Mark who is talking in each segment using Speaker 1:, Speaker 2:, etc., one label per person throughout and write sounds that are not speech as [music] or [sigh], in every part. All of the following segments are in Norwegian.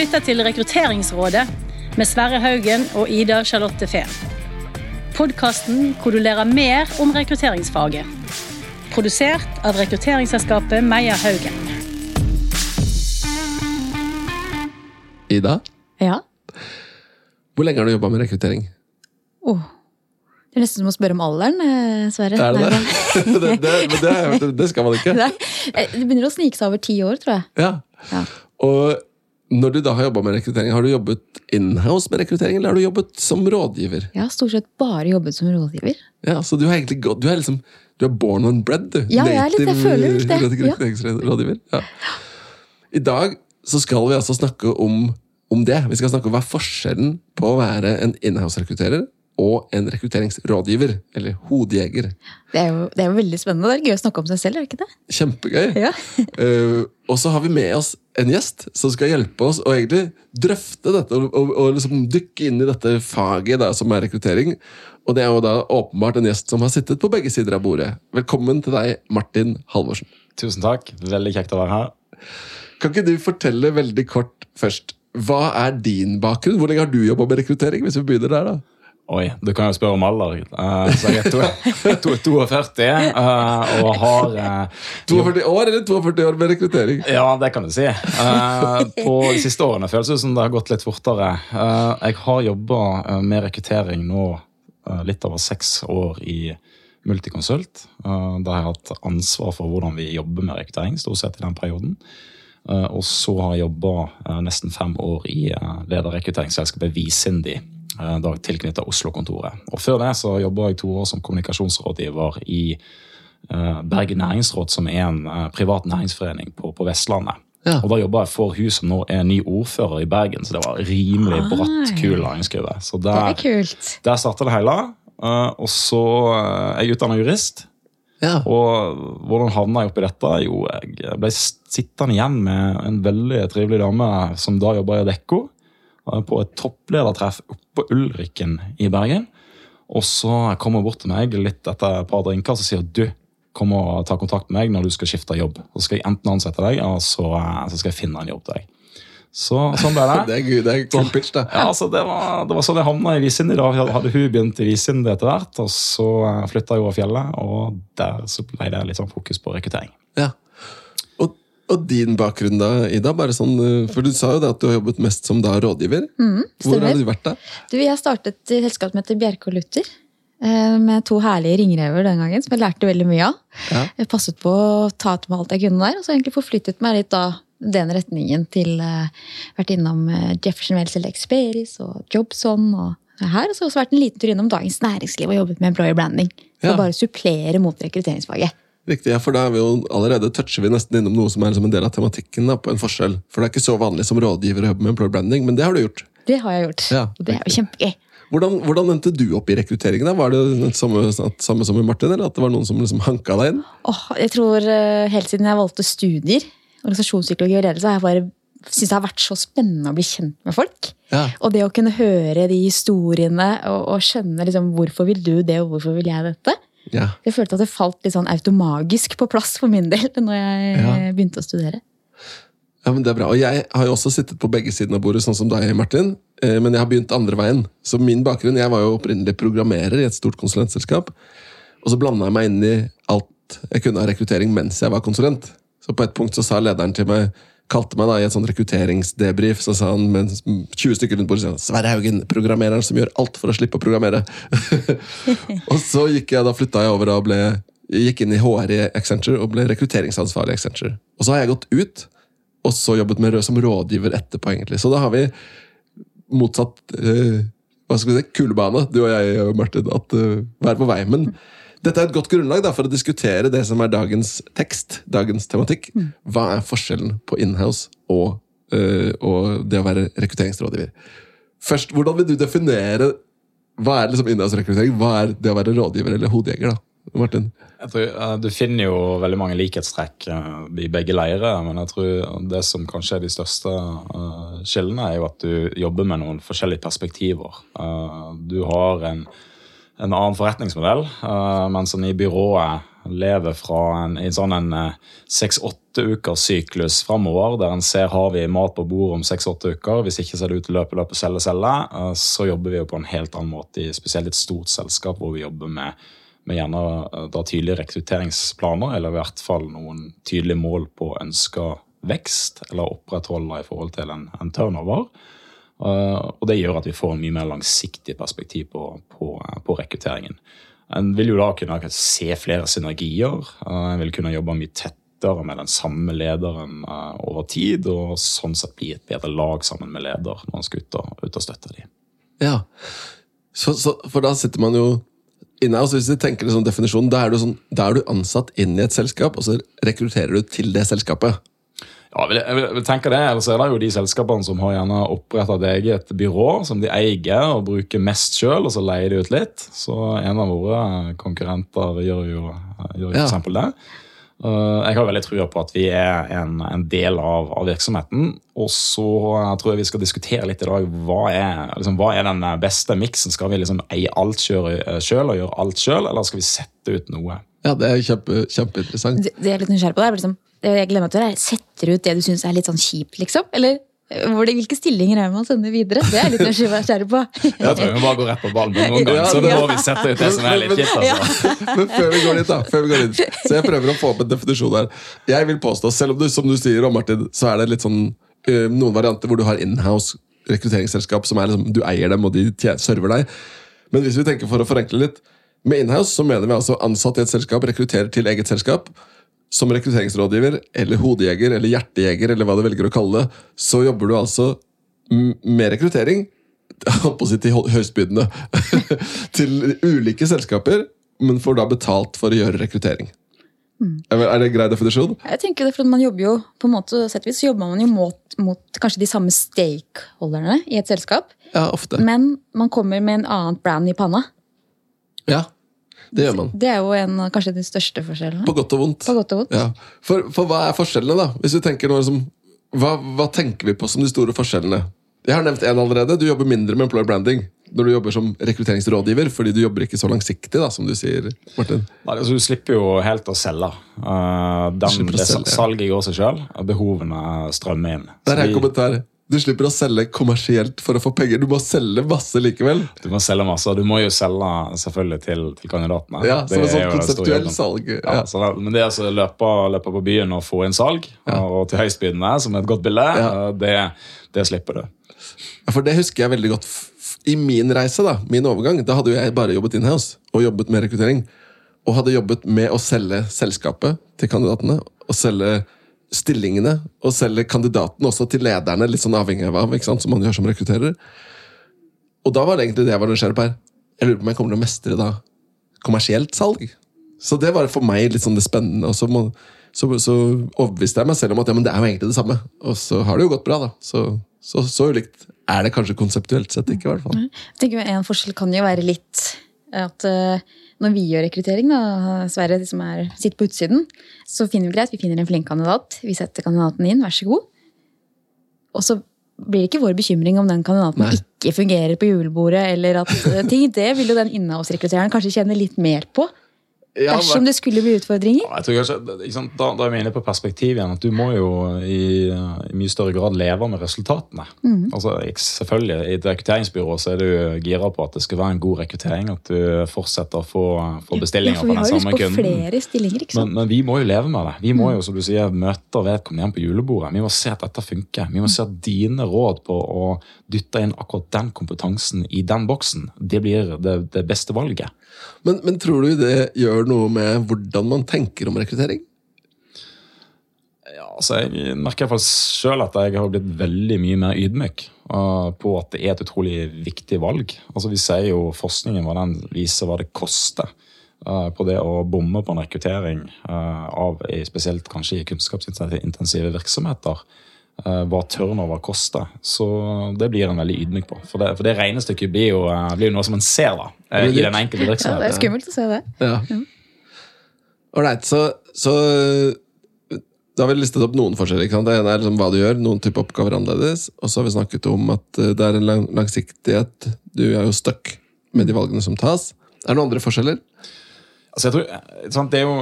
Speaker 1: lytter til Rekrutteringsrådet med Sverre Haugen og Ida Charlotte Fehn. Podkasten hvor du lærer mer om rekrutteringsfaget. Produsert av rekrutteringsselskapet Meyer Haugen.
Speaker 2: Ida,
Speaker 3: Ja.
Speaker 2: hvor lenge har du jobba med rekruttering?
Speaker 3: Oh. Det er nesten som å spørre om alderen, eh, Sverre.
Speaker 2: Er det [laughs] det? det, det, det, det skal man ikke. [laughs]
Speaker 3: Nei, eh, det begynner å snike seg over ti år, tror jeg.
Speaker 2: Ja.
Speaker 3: Ja.
Speaker 2: Og når du da har jobba med rekruttering, har du jobbet inhouse med rekruttering, eller har du jobbet som rådgiver?
Speaker 3: Jeg har stort sett bare jobbet som rådgiver.
Speaker 2: Ja, Så du har egentlig gått Du er liksom du er born and bred, du.
Speaker 3: Ja, jeg er litt- jeg føler litt det, ja.
Speaker 2: rekrutteringsrådgiver. Ja. I dag så skal vi altså snakke om, om det. Vi skal snakke om hva er forskjellen på å være en inhouse-rekrutterer og en rekrutteringsrådgiver, eller hodejeger.
Speaker 3: Det er, jo, det er jo veldig spennende. Det er gøy å snakke om seg selv, er det ikke det?
Speaker 2: Kjempegøy.
Speaker 3: Ja.
Speaker 2: uh, [laughs] og så har vi med oss en gjest som skal hjelpe oss å egentlig drøfte dette og, og, og liksom dykke inn i dette faget da, som er rekruttering. Og det er jo da åpenbart en gjest som har sittet på begge sider av bordet. Velkommen til deg, Martin Halvorsen.
Speaker 4: Tusen takk. Veldig kjekt å være her.
Speaker 2: Kan ikke du fortelle veldig kort først, hva er din bakgrunn? Hvor lenge har du jobba med rekruttering? hvis vi begynner der da?
Speaker 4: Oi, du kan jo spørre om alder. Uh, så jeg er to- [laughs] to- 42 uh, og har uh,
Speaker 2: 42 år eller 42 år med rekruttering?
Speaker 4: Ja, det kan du si. Eh, på de siste årene føles det som det har gått litt fortere. Eh, jeg har jobba med rekruttering nå eh, litt over seks år i Multiconsult. Da har jeg hatt ansvar for hvordan vi jobber med rekruttering, stort sett i den perioden. Eh, og så har jeg jobba nesten fem år i uh, lederrekrutteringsselskapet Visindi. Uh, da tilknyttet Oslo-kontoret. Og Før det så jobba jeg to år som kommunikasjonsrådgiver i eh, Bergen næringsråd, som er en eh, privat næringsforening på, på Vestlandet.
Speaker 2: Ja.
Speaker 4: Og Da jobba jeg for hun som nå er ny ordfører i Bergen, så det var rimelig bratt, kul læringskurve. Så
Speaker 3: Det er
Speaker 4: der,
Speaker 3: kult.
Speaker 4: der starta det hele. Eh, og så eh, er jeg utdanna jurist.
Speaker 2: Ja.
Speaker 4: Og hvordan havna jeg oppi dette? Jo, jeg ble sittende igjen med en veldig trivelig dame som da jobba i Adecco, eh, på et toppledertreff oppe på Ulriken i Bergen. Og så kommer hun bort til meg litt etter et par drinker og så sier du, kom og ta kontakt med meg når du skal skifte jobb. Så skal jeg enten ansette deg, eller så, eh, så skal jeg finne en jobb til deg. Så sånn ble det. [laughs]
Speaker 2: Det er, gud, det er cool pitch, det.
Speaker 4: Ja, altså det, var, det var sånn jeg havna i Visindi. Da hadde hun begynt i Visind etter hvert. Og så flytta jeg over fjellet, og der så ble det litt sånn fokus på rekruttering.
Speaker 2: Ja. Og, din bakgrunn da, Ida? bare sånn, eh, For du sa jo det at du har jobbet mest som da rådgiver. Hvor har du vært da?
Speaker 3: Du, jeg startet i et selskap som heter Bjerke og Luther. eh, Med to herlige ringrever den gangen, som jeg lærte veldig mye av.
Speaker 2: Ja.
Speaker 3: Jeg passet på å ta til meg alt jeg kunne der, og så egentlig forflyttet meg litt da den retningen til eh, Vært innom Jefferson Wells eller Experis og Jobson og her. Og så har jeg også vært en liten tur innom Dagens Næringsliv og jobbet med employer branding. For
Speaker 2: Ja.
Speaker 3: å bare supplere mot rekrutteringsfaget.
Speaker 2: Riktig, ja, for da er vi jo allerede toucher vi nesten innom noe som er liksom en del av tematikken. da, på en forskjell. For det er ikke så vanlig som rådgiver å jobbe med employer branding, men det har du gjort.
Speaker 3: Det har jeg gjort.
Speaker 2: Ja,
Speaker 3: og det er jo kjempegøy.
Speaker 2: Hvordan, hvordan endte du opp i rekrutteringen? da? Var det det samme, samme som med Martin, eller at det var noen som liksom hanka deg inn?
Speaker 3: Oh, jeg tror eh, Helt siden jeg valgte studier, organisasjonspsykologi og ledelse, har jeg bare syntes det har vært så spennende å bli kjent med folk.
Speaker 2: Ja.
Speaker 3: Og det å kunne høre de historiene og, og skjønne liksom, hvorfor vil du det, og hvorfor vil jeg dette.
Speaker 2: Ja.
Speaker 3: Jeg følte at det falt litt sånn automagisk på plass for min del [laughs] når jeg
Speaker 2: Ja.
Speaker 3: eh, begynte å studere.
Speaker 2: ja, men det er bra. Og jeg har jo også sittet på begge sidene av bordet, sånn som deg, Martin. eh, Men jeg har begynt andre veien. Så min bakgrunn, Jeg var jo opprinnelig programmerer i et stort konsulentselskap. Og så blanda jeg meg inn i alt jeg kunne av rekruttering mens jeg var konsulent. Så på et punkt så sa lederen til meg kalte meg da i et sånt rekrutteringsdebrief, så sa han med 20 stykker rundt bordet, så sa han, Sverre Haugen, programmereren som gjør alt for å slippe å programmere. [laughs] og så gikk jeg da flytta jeg over og ble, gikk inn i HR i Accenture og ble rekrutteringsansvarlig i Accenture. Og så har jeg gått ut, og så jobbet med som rådgiver etterpå, egentlig. Så da har vi motsatt uh, hva skal vi si, kulebane, du og jeg, Martin, at uh, vi er på vei. Men dette er et godt grunnlag da, for å diskutere det som er dagens tekst, dagens tematikk. Hva er forskjellen på inhouse og, eh, og det å være rekrutteringsrådgiver? Først, Hvordan vil du definere hva er liksom inhouse-rekruttering? Hva er det å være rådgiver eller hodejeger? da, Martin?
Speaker 4: Jeg tror, uh, Du finner jo veldig mange likhetstrekk uh, i begge leirer, men jeg tror det som kanskje er de største uh, skillene, er jo at du jobber med noen forskjellige perspektiver. Eh, Du har en, en annen forretningsmodell, eh, mens en i byrået lever fra en, i sånn en seks-åtte ukers syklus framover, der en ser har vi mat på bordet om seks-åtte uker. Hvis ikke ser det ut til å løpe, løpe, selge, selge. Eh, så jobber vi jo på en helt annen måte, i spesielt et stort selskap hvor vi jobber med, med gjerne eh, da tydelige rekrutteringsplaner, eller i hvert fall noen tydelige mål på ønska vekst, eller opprettholde i forhold til en, en turnover. Uh, og det gjør at vi får en mye mer langsiktig perspektiv på, på, på rekrutteringen. En vil jo da kunne se flere synergier. Uh, en vil kunne jobbe mye tettere med den samme lederen uh, over tid, og sånn sett bli et bedre lag sammen med leder når man skal ut og, ut og støtte dem.
Speaker 2: Ja, så, så, for da sitter man jo inne, og Hvis du tenker det sånn definisjon, da er, du sånn, da er du ansatt inn i et selskap, og så rekrutterer du til det selskapet.
Speaker 4: Ja, jeg vil, jeg vil tenke det, Ellers er det jo de selskapene som har gjerne opprettet et eget byrå som de eier og bruker mest sjøl, og så leier de ut litt. Så en av våre konkurrenter gjør jo, gjør ja. eksempel det. Jeg har veldig trua på at vi er en, en del av, av, virksomheten. Og så tror jeg vi skal diskutere litt i dag hva er, liksom, hva er den beste miksen. Skal vi liksom eie alt sjøl og gjøre alt sjøl, eller skal vi sette ut noe?
Speaker 2: Ja, Det er kjempe, kjempeinteressant.
Speaker 3: Det, det er litt nysgjerrig på det, liksom, jeg gleder meg er det, setter ut det du syns er litt sånn kjipt, liksom? Eller hvilke stillinger er det man sender videre? Det er litt [laughs] nysgjerrig på.
Speaker 4: Jeg tror vi bare går rett på ballen med noen gang, så da må vi sette ut det som er litt kjipt. Altså. [laughs]
Speaker 2: Men før vi går dit, da. Før vi går inn, så jeg prøver å få opp en definisjon her. Jeg vil påstå, selv om du, som du sier, Martin, så er det litt sånn noen varianter hvor du har inhouse rekrutteringsselskap som er liksom, du eier dem, og de server deg. Men hvis vi tenker for å forenkle litt, med inhouse så mener vi altså ansatt i et selskap rekrutterer til eget selskap som rekrutteringsrådgiver eller hodejeger eller hjertejeger, eller hva du velger å kalle det, så jobber du altså med rekruttering [laughs] til høystbydende [laughs] til ulike selskaper, men får da betalt for å gjøre rekruttering. Mm. Er det en grei definisjon?
Speaker 3: Jeg tenker det, for Man jobber jo på en måte, så jobber man jo mot, mot kanskje de samme stakeholderne i et selskap.
Speaker 2: Ja, ofte.
Speaker 3: Men man kommer med en annen brand i panna.
Speaker 2: Ja, det gjør man.
Speaker 3: Det er jo en, kanskje de største forskjellene.
Speaker 2: På godt og vondt.
Speaker 3: På godt og vondt.
Speaker 2: Ja. For, for, hva er forskjellene, da? Hvis vi tenker noe som, hva, hva, tenker vi på som de store forskjellene? Jeg har nevnt én allerede. Du jobber mindre med employer branding når du jobber som rekrutteringsrådgiver, fordi du jobber ikke så langsiktig, da, som du sier. Martin.
Speaker 4: Nei, altså, du slipper jo helt å selge. Uh, den, det salget går seg sjøl. Behovene strømmer inn.
Speaker 2: Der er en kommentar. Du slipper å selge kommersielt for å få penger. Du må selge masse likevel.
Speaker 4: Du må selge masse, og du må jo selge selvfølgelig til, til kandidatene.
Speaker 2: Ja, Som en sånn konseptuell salg. Ja.
Speaker 4: Ja, så, men det å løpe, løpe, på byen og få inn salg, ja. og til høystbydende, som et godt bilde, det, det, slipper du.
Speaker 2: For det husker jeg veldig godt i min reise, da, min overgang. Da hadde jo jeg bare jobbet inhouse og jobbet med rekruttering. Og hadde jobbet med å selge selskapet til kandidatene. og selge stillingene og selger kandidaten også til lederne, litt sånn avhengig av sant, som man gjør som rekrutterer. Og da var det egentlig det jeg var nysgjerrig på her. Jeg lurer på om jeg kommer til å mestre da kommersielt salg. Så det var for meg litt sånn det spennende. Og så, må, så, så overbeviste jeg meg selv om at ja, men det er jo egentlig det samme. Og så har det jo gått bra, da. Så, så, så ulikt er det kanskje konseptuelt sett ikke, i hvert fall.
Speaker 3: Jeg tenker En forskjell kan jo være litt at uh, når vi gjør rekruttering, da, Sverre som er, sitter på utsiden, så finner vi greit, vi finner en flink kandidat. Vi setter kandidaten inn, vær så god. Og så blir det ikke vår bekymring om den kandidaten Nei. ikke fungerer på julebordet. eller at eh, ting, Det vil jo den innehavsrekrutteren kanskje kjenne litt mer på. Dersom det skulle bli utfordringer?
Speaker 4: Ja, jeg tror kanskje, da, da, er vi inne på perspektiv igjen. at Du må jo i, i mye større grad leve med resultatene. Mm. Altså, selvfølgelig, I et rekrutteringsbyrå så er du gira på at det skal være en god rekruttering. At du fortsetter å få, få bestillinger ja, fra den samme kunden.
Speaker 3: Flere stillinger, ikke
Speaker 4: sant? Men, men, vi må jo leve med det. Vi må mm. jo som du sier, møte vedkommende igjen på julebordet. Vi må se at dette funker. Vi må se at dine råd på å dytte inn akkurat den kompetansen i den boksen, det blir det, det beste valget.
Speaker 2: Men, men, tror du det gjør noe med hvordan man tenker om rekruttering?
Speaker 4: Ja, altså Jeg merker iallfall sjøl at jeg har blitt veldig mye mer ydmyk uh, på at det er et utrolig viktig valg. Altså Vi sier jo forskningen hva den viser hva det koster uh, på det å bomme på en rekruttering uh, av spesielt kanskje i kunnskapsintensive virksomheter. Eh, hva turnover koster. Så det blir en veldig ydmyk på. For det, for det regnestykket blir jo, eh, blir jo, noe som en ser da, eh, i den enkelte virksomheten.
Speaker 3: Ja, det er skummelt å se det.
Speaker 2: Ja. Ålreit, så, så, da har vi listet opp noen forskjeller. ikke sant? Det ene er liksom hva du gjør, noen type oppgaver annerledes. Og så har vi snakket om at det er en lang, langsiktighet. Du er jo stuck med de valgene som tas. Er det noen andre forskjeller?
Speaker 4: Altså, tror, eh, sant, jo,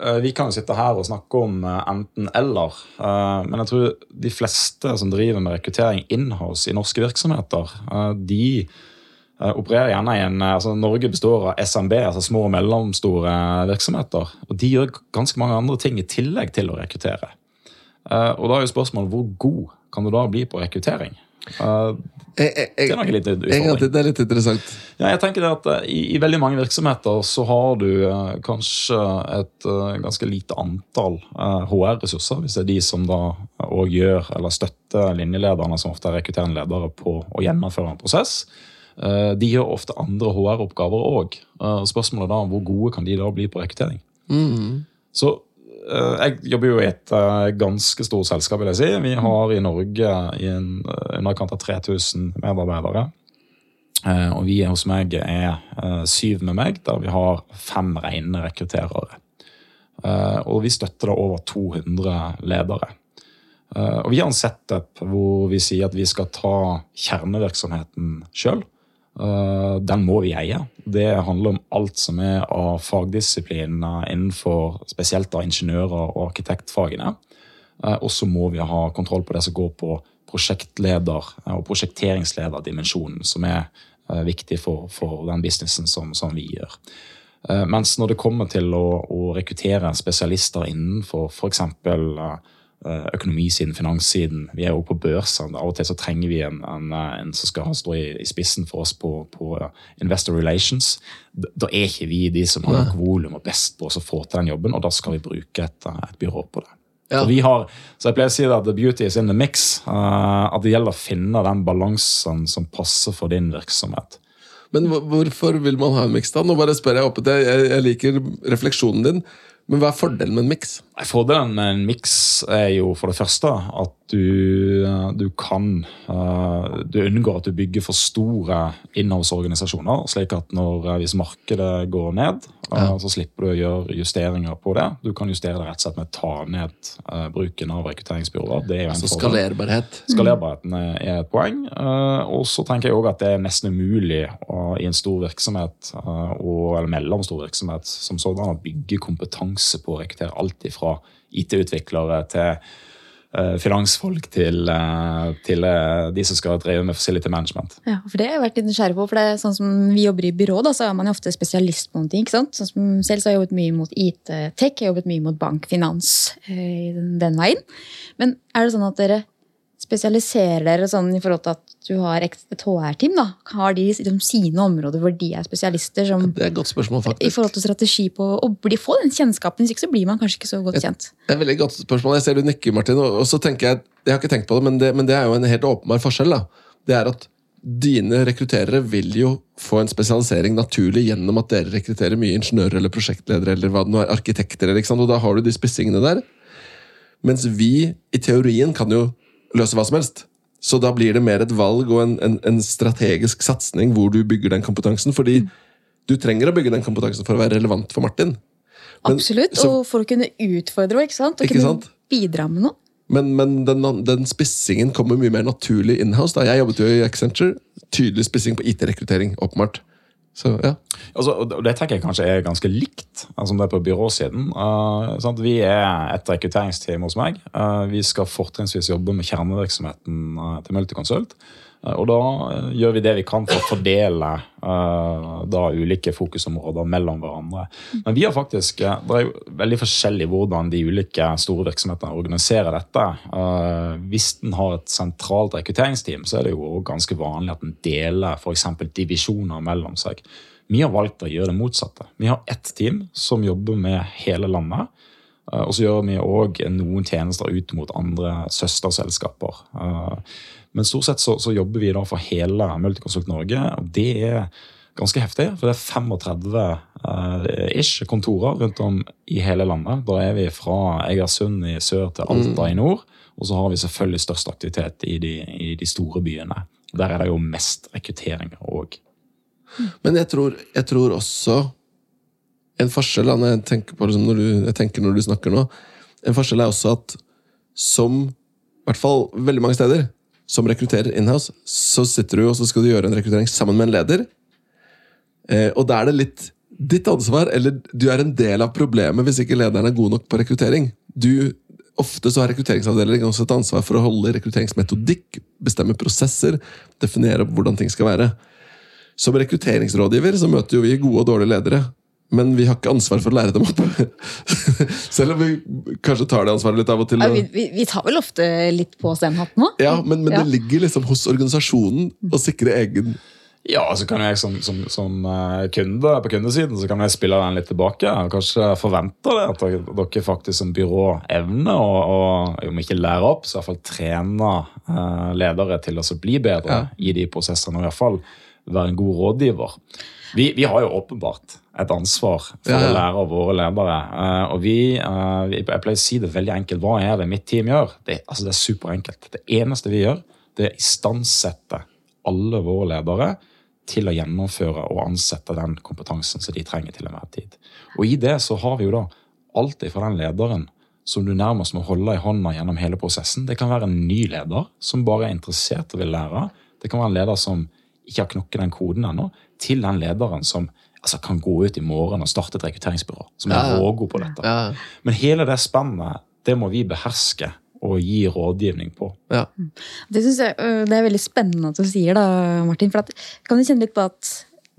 Speaker 4: eh, Vi kan jo sitte her og snakke om eh, enten-eller, men jeg tror de fleste som driver med rekruttering inhouse i norske virksomheter, de opererer gjerne i en altså Norge består av SMB, altså små og mellomstore virksomheter. og De gjør ganske mange andre ting i tillegg til å rekruttere. Og da er jo spørsmålet hvor god kan du da bli på rekruttering?
Speaker 2: Uh, jeg, jeg,
Speaker 4: det er nok litt utfordring.
Speaker 2: Det er litt interessant.
Speaker 4: Ja, jeg tenker at uh, i, i, veldig mange virksomheter så har du eh, kanskje et ganske lite antall HR-ressurser, hvis det er de som da òg gjør eller støtter linjelederne, som ofte er rekrutterende ledere, på å gjennomføre en prosess. de gjør ofte andre HR-oppgaver òg. spørsmålet er da hvor gode kan de da bli på rekruttering?
Speaker 2: Mm.
Speaker 4: Så Eh, jeg jobber jo i et eh, ganske stort selskap, vil jeg si. Vi har i Norge i eh, underkant av 3000 medarbeidere. Og vi hos meg er syv med meg, der vi har fem rene rekrutterere. Og vi støtter da over 200 ledere. Og vi har en setup hvor vi sier at vi skal ta kjernevirksomheten sjøl. Eh, den må vi eie. Det handler om alt som er av fagdisipliner innenfor spesielt av ingeniører- og arkitektfagene. Eh, og så må vi ha kontroll på det som går på prosjektleder- og prosjekteringslederdimensjonen, som er eh, viktig for, for den businessen som, som, vi gjør. Mens når det kommer til å, å rekruttere spesialister innenfor f.eks. Eh, økonomisiden, finanssiden. Vi er jo på børsene. Av og til så trenger vi en, en, en som skal stå i, i, spissen for oss på, på eh, Investor Relations. Da, da, er ikke vi de som har nok volum og best på oss å få til den jobben, og da skal vi bruke et, eh, et byrå på det. Ja. Så, vi har, så jeg pleier å si at the beauty is in the mix. Uh, at det gjelder å finne den balansen som passer for din virksomhet.
Speaker 2: Men hvorfor vil man ha en miks, da? Nå bare spør jeg oppe jeg, jeg liker refleksjonen din. Men hva er fordelen med en miks?
Speaker 4: Fordelen med en miks er jo for det første at du, du kan uh, Du unngår at du bygger for store innholdsorganisasjoner, slik at når, eh, hvis markedet går ned, ja. så slipper du å gjøre justeringer på det. Du kan justere det rett og slett med å ta ned uh, bruken av rekrutteringsbyråer. Det er
Speaker 2: altså skalerbarhet.
Speaker 4: Skalerbarheten er et poeng. og så tenker jeg også at det er nesten umulig i en stor virksomhet, og, eller mellomstor virksomhet som sådan, å bygge kompetanse på å rekruttere alt ifra IT-utviklere til finansfolk til, uh, til uh, de som skal drive med facility management.
Speaker 3: Ja, for Det har jeg vært litt nysgjerrig på. for det er sånn som Vi jobber i byrå, da, så er man jo ofte spesialist på noen ting. ikke sant? Sånn som Selv så har jeg jobbet mye mot IT-tech, jeg har jobbet mye mot bank, finans, den veien. Men er det sånn at dere spesialiserer dere sånn i forhold til at du har et HR-team? da? Har de liksom sine områder hvor de er spesialister? Som,
Speaker 2: det er et godt spørsmål, faktisk.
Speaker 3: I forhold til strategi på å bli, få den kjennskapen, hvis ikke så blir man kanskje ikke så godt kjent.
Speaker 2: Det er et veldig godt spørsmål. Jeg ser du nikker, Martin. Og så tenker Jeg jeg har ikke tenkt på det, men det, men det er jo en helt åpenbar forskjell. da. Det er at dine rekrutterere vil jo få en spesialisering naturlig gjennom at dere rekrutterer mye ingeniører eller prosjektledere eller hva det nå er, arkitekter. Eller, og da har du de spissingene der. Mens vi i teorien kan jo løse hva som helst. Så da blir det mer et valg og en, en, en strategisk satsing hvor du bygger den kompetansen. Fordi mm. du trenger å bygge den kompetansen for å være relevant for Martin.
Speaker 3: Men, Absolutt, så, og for å kunne utfordre ikke sant? Og kunne sant? bidra med noe.
Speaker 2: Men, men den, den, spissingen kommer mye mer naturlig in-house. Jeg jobbet jo i Accenture. Tydelig spissing på IT-rekruttering. åpenbart. Så, ja.
Speaker 4: altså, og Det tenker jeg kanskje er ganske likt som altså, det er på byråsiden. Uh, vi er et rekrutteringsteam hos meg. Uh, vi skal fortrinnsvis jobbe med kjernevirksomheten uh, til Multiconsult. Eh, og da eh, gjør vi det vi kan for å fordele uh, da ulike fokusområder mellom hverandre. Men vi har faktisk, det er jo veldig forskjellig hvordan de ulike store virksomhetene organiserer dette. Uh, hvis den har et sentralt rekrutteringsteam, så er det jo ganske vanlig at den deler f.eks. divisjoner mellom seg. Vi har valgt å gjøre det motsatte. Vi har ett team som jobber med hele landet. Og så gjør vi òg noen tjenester ut mot andre søsterselskaper. Men stort sett så, så jobber vi da for hele Multiconsult Norge, og det er ganske heftig. For det er 35 uh, ish kontorer rundt om i hele landet. Da er vi fra Egersund i sør til Alta mm. i nord. Og så har vi selvfølgelig størst aktivitet i de, i de store byene. Der er det jo mest rekrutteringer òg.
Speaker 2: Men jeg tror, jeg tror, også en forskjell når jeg tenker, på, liksom når du, jeg tenker når du snakker nå, en forskjell er også at som i hvert fall veldig mange steder som rekrutterer inhouse, så sitter du og så skal du gjøre en rekruttering sammen med en leder. Eh, og da er det litt ditt ansvar, eller du er en del av problemet hvis ikke lederen er god nok på rekruttering. Du, ofte så har rekrutteringsavdelingen også et ansvar for å holde rekrutteringsmetodikk, bestemme prosesser, definere hvordan ting skal være. Som rekrutteringsrådgiver så møter jo vi gode og dårlige ledere. Men vi har ikke ansvar for å lære dem opp. [laughs] Selv om vi kanskje tar det ansvaret litt av og til.
Speaker 3: Ja, vi, vi, tar vel ofte litt på oss den hatten òg?
Speaker 2: Ja, men, men
Speaker 3: Ja.
Speaker 2: det ligger liksom hos organisasjonen å sikre egen
Speaker 4: Ja, så kan jeg som, som, som eh, kunde på kundesiden så kan jeg spille den litt tilbake. og Kanskje forvente det at dere, faktisk som byrå evner å, å om ikke lære opp, så i hvert fall trene eh, ledere til å bli bedre
Speaker 2: Ja.
Speaker 4: i de prosessene. Og i hvert fall være en god rådgiver. Vi, vi har jo åpenbart et ansvar for
Speaker 2: Ja, ja.
Speaker 4: å lære av våre ledere. eh, og vi, eh, vi, Jeg pleier å si det veldig enkelt. Hva er det mitt team gjør? Det, altså det er superenkelt. Det eneste vi gjør, det er å istandsette alle våre ledere til å gjennomføre og ansette den kompetansen som de trenger til enhver tid. Og i det så har vi jo da alt fra den lederen som du nærmest må holde i hånda gjennom hele prosessen. Det kan være en ny leder som bare er interessert og vil lære. Det kan være en leder som ikke har knokket den koden ennå, til den lederen som altså, kan gå ut i morgen og starte et rekrutteringsbyrå. Som er
Speaker 2: Ja, ja.
Speaker 4: rågod på dette.
Speaker 2: Ja,
Speaker 4: Men hele det spennet, det må vi beherske og gi rådgivning på.
Speaker 2: ja.
Speaker 3: Det synes jeg øh, det er veldig spennende at du sier, da, Martin. For at, kan du kjenne litt på at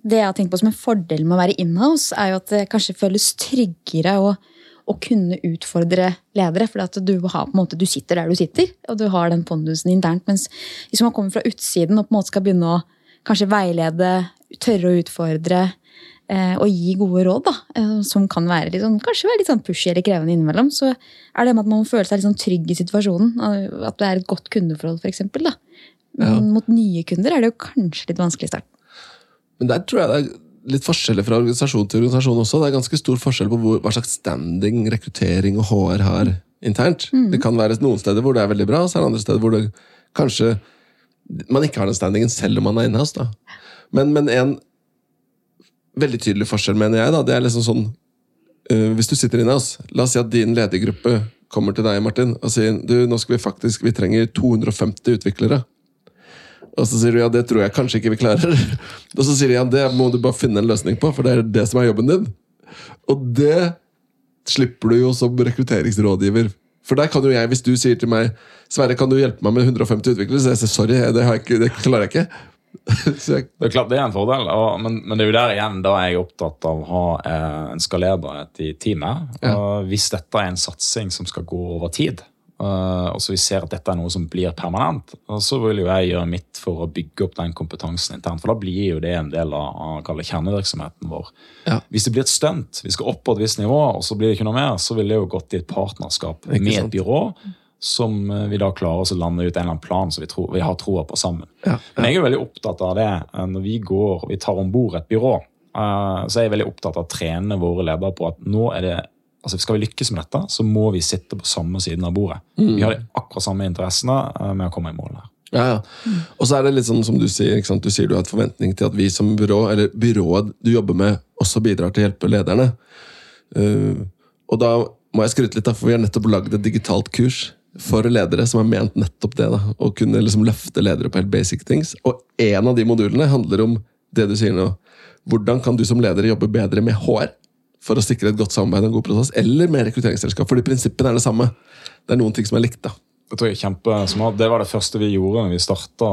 Speaker 3: det jeg har tenkt på som en fordel med å være inhouse, er jo at det kanskje føles tryggere å, å kunne utfordre ledere. For at du, har, måte, du sitter der du sitter, og du har den pondusen internt. Mens hvis man kommer fra utsiden og på en måte skal begynne å kanskje veilede, tørre å utfordre eh, og gi gode råd, da, eh, som kan være sånn, kanskje være litt sånn pushy eller krevende innimellom, så er det med at man må føle seg litt sånn trygg i situasjonen. eh, At det er et godt kundeforhold, f.eks. Da. Men mot nye kunder er det jo kanskje litt vanskelig i starten.
Speaker 2: Men der tror jeg det er litt forskjeller fra organisasjon til organisasjon også. Det er ganske stor forskjell på hvor, hva slags standing rekruttering og HR har internt. Det kan være noen steder hvor det er veldig bra, og så er det andre steder hvor det kanskje man ikke har den standingen selv om man er inhouse. da. Men, men en veldig tydelig forskjell, mener jeg, da, det er liksom sånn uh, Hvis du sitter inhouse, la oss si at din ledergruppe kommer til deg, Martin, og sier du, nå skal vi faktisk, vi trenger 250 utviklere. Og så sier du ja, det tror jeg kanskje ikke vi klarer. [laughs] Og så sier de ja, det må du bare finne en løsning på, for det er det som er jobben din. Og det slipper du jo som rekrutteringsrådgiver. For der kan jo jeg, hvis du sier til meg Sverre, kan du hjelpe meg med 150 utviklere? Så jeg sier sorry, det, ikke, det klarer jeg ikke. [laughs] Jeg,
Speaker 4: Det er klart det er en fordel, og, men, men det er jo der igjen da er jeg opptatt av å ha eh, en skalerbarhet i teamet.
Speaker 2: Ja.
Speaker 4: Hvis dette er en satsing som skal gå over tid, uh, og så vi ser at dette er noe som blir permanent, så vil jo jeg gjøre mitt for å bygge opp den kompetansen internt. For da blir jo det en del av, av kjernevirksomheten vår.
Speaker 2: Ja.
Speaker 4: Hvis det blir et stunt, vi skal opp på et visst nivå, og så blir det ikke noe mer, så vil det jo gått i et partnerskap med et byrå. Som eh, vi da klarer oss å lande ut en eller annen plan som vi, tror, vi har troa på sammen.
Speaker 2: ja,
Speaker 4: Men jeg er veldig opptatt av det eh, når vi går vi tar om bord et byrå. eh, Så er jeg veldig opptatt av å trene våre ledere på at nå er det altså Skal vi lykkes med dette, så må vi sitte på samme siden av bordet. Vi har de akkurat samme interessene med å komme i mål her.
Speaker 2: ja, ja. Og så er det litt sånn som du sier, du sier du har et forventning til at vi som byrå, eller byrået du jobber med, også bidrar til å hjelpe lederne. Uh, og da må jeg skryte litt, da, for vi har nettopp lagd et digitalt kurs for ledere som har ment nettopp det. da, Å kunne liksom løfte ledere på helt basic things. Og en av de modulene handler om det du sier nå. Hvordan kan du som leder jobbe bedre med HR for å sikre et godt samarbeid og en god prosess, eller med rekrutteringsselskap? Fordi prinsippene er det samme. Det er noen ting som er likt. da.
Speaker 4: Det tror jeg er kjempesmart. Det var det første vi gjorde når vi starta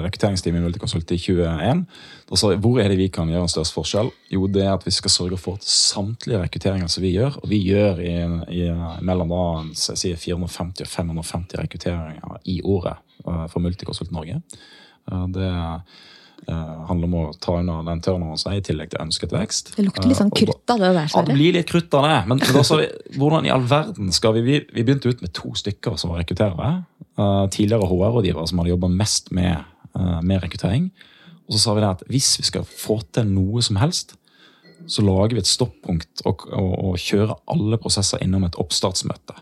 Speaker 4: rekrutteringsteamet i Multiconsult i 2021. Da sa vi hvor er det vi kan gjøre en størst forskjell? Jo, det er at vi skal sørge for at samtlige rekrutteringer som vi gjør, og vi gjør i, i mellom da, sier 450 og 550 rekrutteringer i året eh, for Multiconsult Norge. Eh, Det eh, handler om å ta unna den turneren som er i tillegg til ønsket vekst.
Speaker 3: Det lukter litt sånn
Speaker 4: Eh,
Speaker 3: krutt av det der,
Speaker 4: ja, det blir litt krutt av det. Men, men sa vi, hvordan i all verden skal vi Vi, vi begynte ut med to stykker som var rekrutterere. eh, tidligere HR-rådgivere som hadde jobba mest med, eh, med rekruttering. Og så sa vi det at hvis vi skal få til noe som helst, så lager vi et stoppunkt og, og, og kjører alle prosesser innom et oppstartsmøte.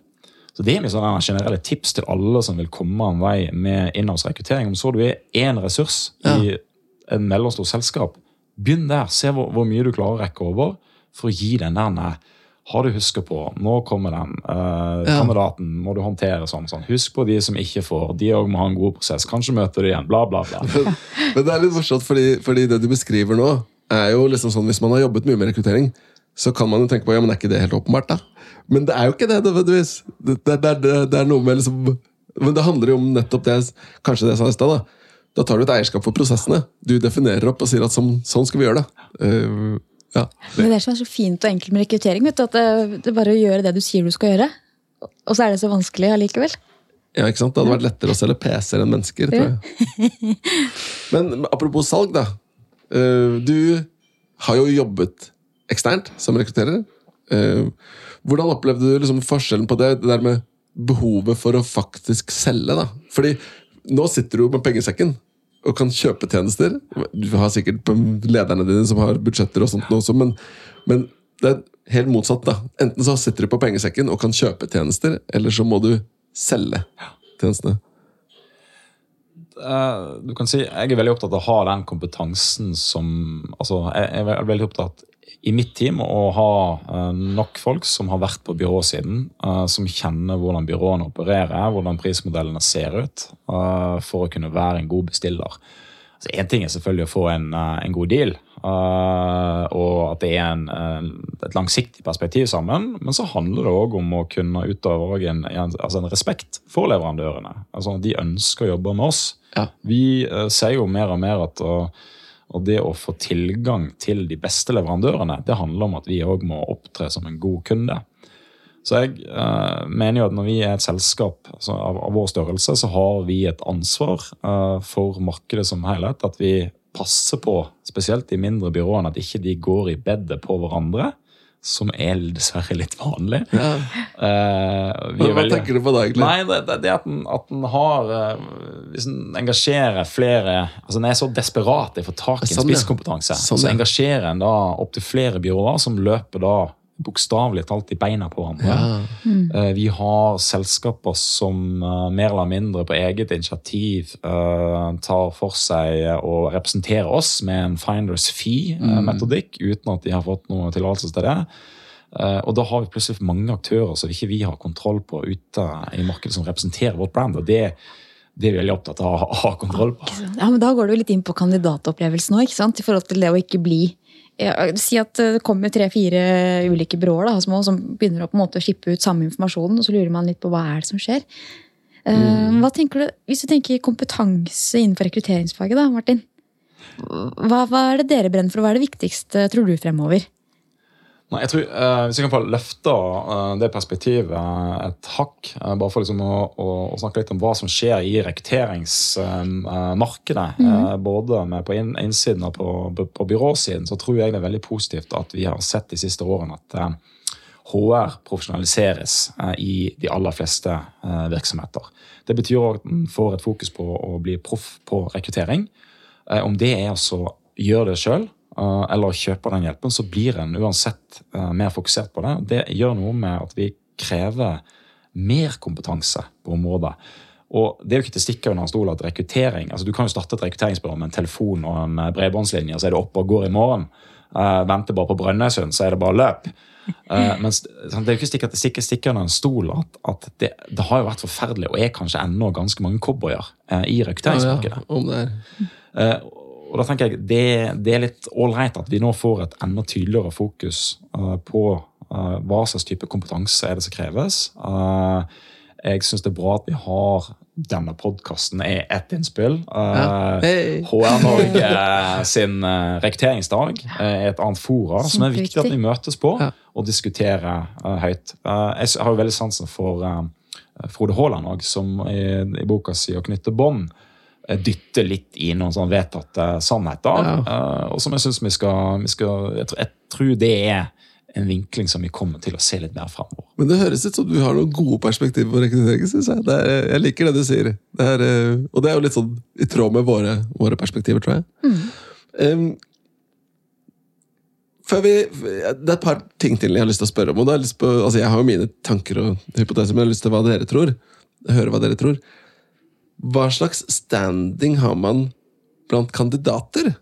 Speaker 4: Så Det er mitt generelle tips til alle som vil komme en vei med innholdsrekruttering. Om så du er én ressurs i en mellomstor selskap, begynn der. Se hvor, hvor mye du klarer å rekke over for å gi den der Har du huska på Nå kommer den. eh,
Speaker 2: Ja.
Speaker 4: Kandidaten må du håndtere sånn. sånn. Husk på de som ikke får. De òg må ha en god prosess. Kanskje møter du igjen. Bla, bla, bla. [laughs]
Speaker 2: Men det er litt morsomt, fordi, fordi det du beskriver nå, er jo liksom sånn, Hvis man har jobbet mye med rekruttering, så kan man jo tenke på ja, men er ikke det helt åpenbart. da? Men det er jo ikke det, nødvendigvis. Det, det, det, det er noe med liksom Men det handler jo om nettopp det kanskje det jeg sa i stad. Da. Da tar du et eierskap for prosessene. Du definerer opp og sier at sånn, sånn skal vi gjøre det. Uh, ja.
Speaker 3: Men det er så fint og enkelt med rekruttering. vet du, at det, det er bare å gjøre det du sier du skal gjøre. Og så er det så vanskelig allikevel.
Speaker 2: Ja, ikke sant? Det hadde vært lettere å selge PC-er enn mennesker. tror jeg. Men apropos salg, da. Uh, du har jo jobbet eksternt som rekrutterer. Hvordan opplevde du liksom forskjellen på det, det der med behovet for å faktisk selge? da? Fordi nå sitter du med pengesekken og kan kjøpe tjenester. Du har sikkert lederne dine som har budsjetter, og sånt også, men, men det er helt motsatt. da. Enten så sitter du på pengesekken og kan kjøpe tjenester, eller så må du selge tjenestene.
Speaker 4: Uh, du kan si, Jeg er veldig opptatt av å ha den kompetansen som altså, Jeg er veldig opptatt i mitt team å ha uh, nok folk som har vært på byråsiden, uh, som kjenner hvordan byråene opererer, hvordan prismodellene ser ut, for å kunne være en god bestiller. Én altså, ting er selvfølgelig å få en, en god deal, og at det er en, et langsiktig perspektiv sammen. Men så handler det òg om å kunne utøve en, altså en, respekt for leverandørene. Altså De ønsker å jobbe med oss. Ja. Vi ser jo mer og mer at og det å få tilgang til de beste leverandørene, det handler om at vi òg må opptre som en god kunde. Så jeg eh, mener jo at når vi er et selskap altså av, av, vår størrelse, så har vi et ansvar for markedet som helhet. At vi passer på, spesielt de mindre byråene, at ikke de går i bedet på hverandre som er dessverre litt vanlig. Ja.
Speaker 2: Uh, Hva veldig, tenker du på da, egentlig?
Speaker 4: Nei, det, det, at den, at den har uh, Hvis den engasjerer flere altså Den er så desperat i å få tak i en sånn, spisskompetanse, sånn, så engasjerer en da opptil flere byråer som løper da bokstavelig talt i beina på hverandre. Ja. Mm. Vi har selskaper som eh, mer eller mindre på eget initiativ uh, tar for seg å representere oss med en finders fee-metodikk, mm. uten at de har fått noe tillatelse til det. Uh, og da har vi plutselig mange aktører som ikke vi har kontroll på ute i markedet, som representerer vårt brand. og det det er vi veldig opptatt av å ha kontroll på.
Speaker 3: Ja, men Da går du litt inn på kandidatopplevelsen òg, i forhold til det å ikke bli Si at det kommer tre-fire ulike byråer da, små, som begynner å på en måte skippe ut samme informasjonen, og så lurer man litt på hva er det som skjer. Eh, mm. Hva tenker du, Hvis du tenker kompetanse innenfor rekrutteringsfaget, da, Martin. Hva, hva, er det dere brenner for, og hva er det viktigste, tror du, fremover?
Speaker 4: Nei, jeg tror, eh, Hvis jeg kan få løfte eh, det perspektivet et hakk, eh, bare for liksom å, å, å, snakke litt om hva som skjer i rekrutteringsmarkedet, mm. både på in innsiden og på, på, byråsiden, så tror jeg det er veldig positivt at vi har sett de siste årene at HR profesjonaliseres i de aller fleste virksomheter. Det betyr at en får et fokus på å bli proff på rekruttering. Om det er altså gjøre det sjøl Eh, eller kjøper den hjelpen, så blir en uansett uh, mer fokusert på det. Det gjør noe med at vi krever mer kompetanse på området. Og det er jo ikke til stikke under en stol at rekruttering altså Du kan jo starte et rekrutteringsbyrå med en telefon og en eh, bredbåndslinje, så er det oppe og går i morgen. Uh, venter bare på Brønnøysund, så er det bare løp. Uh, men sånn, det er jo ikke til stikker, stikker under en stol at, at det, det, har jo vært forferdelig, og er kanskje ennå ganske mange cowboyer uh, i rekrutteringsmarkedet. Ja, ja, og da tenker jeg det, det er litt ålreit at vi nå får et enda tydeligere fokus uh, på uh, hva slags type kompetanse er det som kreves. Uh, jeg syns det er bra at vi har denne podkasten er ett innspill. Ja. Hey. HR Norge sin rekrutteringsdag er et annet fora som er viktig at vi møtes på ja. og diskuterer høyt. jeg har jo veldig sansen for Frode Haaland som i, i boka si 'Å knytte bånd' dytte litt i noen sånn vedtatte sannheter. Ja. Uh, og som jeg syns vi, vi, skal jeg tror, jeg tror, det er en vinkling som vi kommer til å se litt mer framover.
Speaker 2: Men det høres ut som du har noen gode perspektiver på rekruttering. synes Jeg er, jeg liker det du sier. Det er, eh, og det er jo litt sånn i tråd med våre, våre perspektiver, tror jeg. Mm. Um, vi, det er et par ting til jeg har lyst til å spørre om. og Jeg, på, altså jeg har jo mine tanker og hypoteser, men jeg har lyst til hva dere tror. Høre hva dere tror. Hva slags standing har man blant kandidater?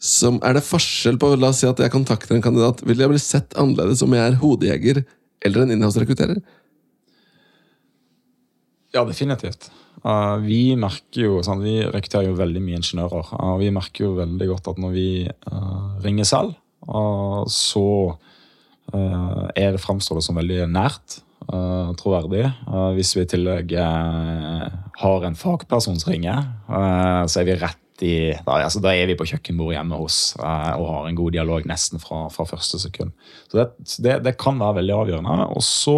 Speaker 2: Som, er det forskjell på La oss si at jeg kontakter en kandidat. Vil jeg bli sett annerledes om jeg er hodejeger eller en innholdsrekrutterer?
Speaker 4: Ja, definitivt. Uh, vi merker jo, sånn, vi rekrutterer jo veldig mye ingeniører. Uh, vi merker jo veldig godt at når vi uh, ringer selv, så er det framstår det som veldig nært. Troverdig. hvis vi i tillegg har en fagperson som ringer, så er vi rett i da, altså, da, er vi på kjøkkenbordet hjemme hos og har en god dialog nesten fra, fra første sekund. Så det, det, det, kan være veldig avgjørende. Og så